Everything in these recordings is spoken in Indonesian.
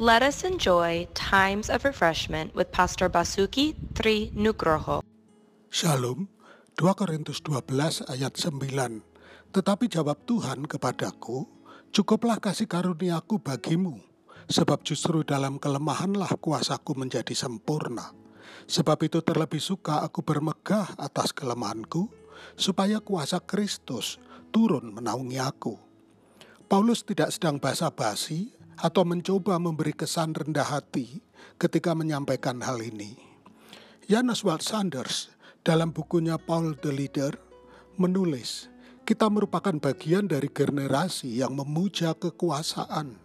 Let us enjoy times of refreshment with Pastor Basuki Tri Nugroho. Shalom, 2 Korintus 12 ayat 9. Tetapi jawab Tuhan kepadaku, cukuplah kasih karuniaku bagimu, sebab justru dalam kelemahanlah kuasaku menjadi sempurna. Sebab itu terlebih suka aku bermegah atas kelemahanku, supaya kuasa Kristus turun menaungi aku. Paulus tidak sedang basa-basi atau mencoba memberi kesan rendah hati ketika menyampaikan hal ini. Jan Oswald Sanders dalam bukunya Paul the Leader menulis, kita merupakan bagian dari generasi yang memuja kekuasaan,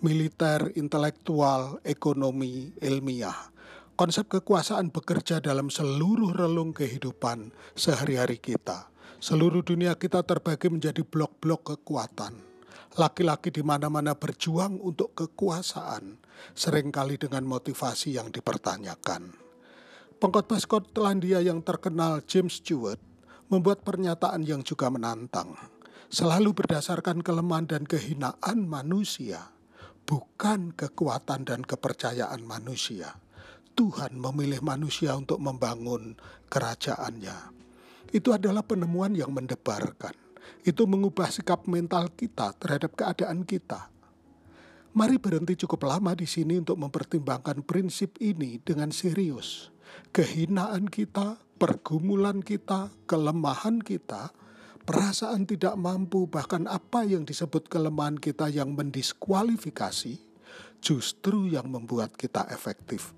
militer, intelektual, ekonomi, ilmiah. Konsep kekuasaan bekerja dalam seluruh relung kehidupan sehari-hari kita. Seluruh dunia kita terbagi menjadi blok-blok kekuatan Laki-laki di mana-mana berjuang untuk kekuasaan, sering kali dengan motivasi yang dipertanyakan. Pengkhotbah Skotlandia yang terkenal James Stewart membuat pernyataan yang juga menantang. Selalu berdasarkan kelemahan dan kehinaan manusia, bukan kekuatan dan kepercayaan manusia. Tuhan memilih manusia untuk membangun kerajaannya. Itu adalah penemuan yang mendebarkan itu mengubah sikap mental kita terhadap keadaan kita. Mari berhenti cukup lama di sini untuk mempertimbangkan prinsip ini dengan serius. Kehinaan kita, pergumulan kita, kelemahan kita, perasaan tidak mampu, bahkan apa yang disebut kelemahan kita yang mendiskualifikasi, justru yang membuat kita efektif.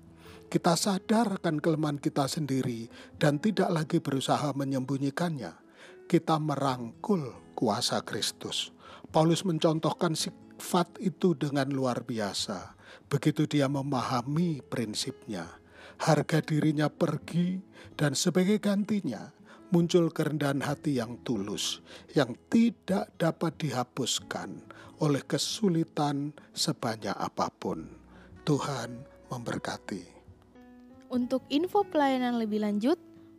Kita sadar akan kelemahan kita sendiri dan tidak lagi berusaha menyembunyikannya kita merangkul kuasa Kristus. Paulus mencontohkan sifat itu dengan luar biasa. Begitu dia memahami prinsipnya, harga dirinya pergi dan sebagai gantinya muncul kerendahan hati yang tulus yang tidak dapat dihapuskan oleh kesulitan sebanyak apa pun. Tuhan memberkati. Untuk info pelayanan lebih lanjut,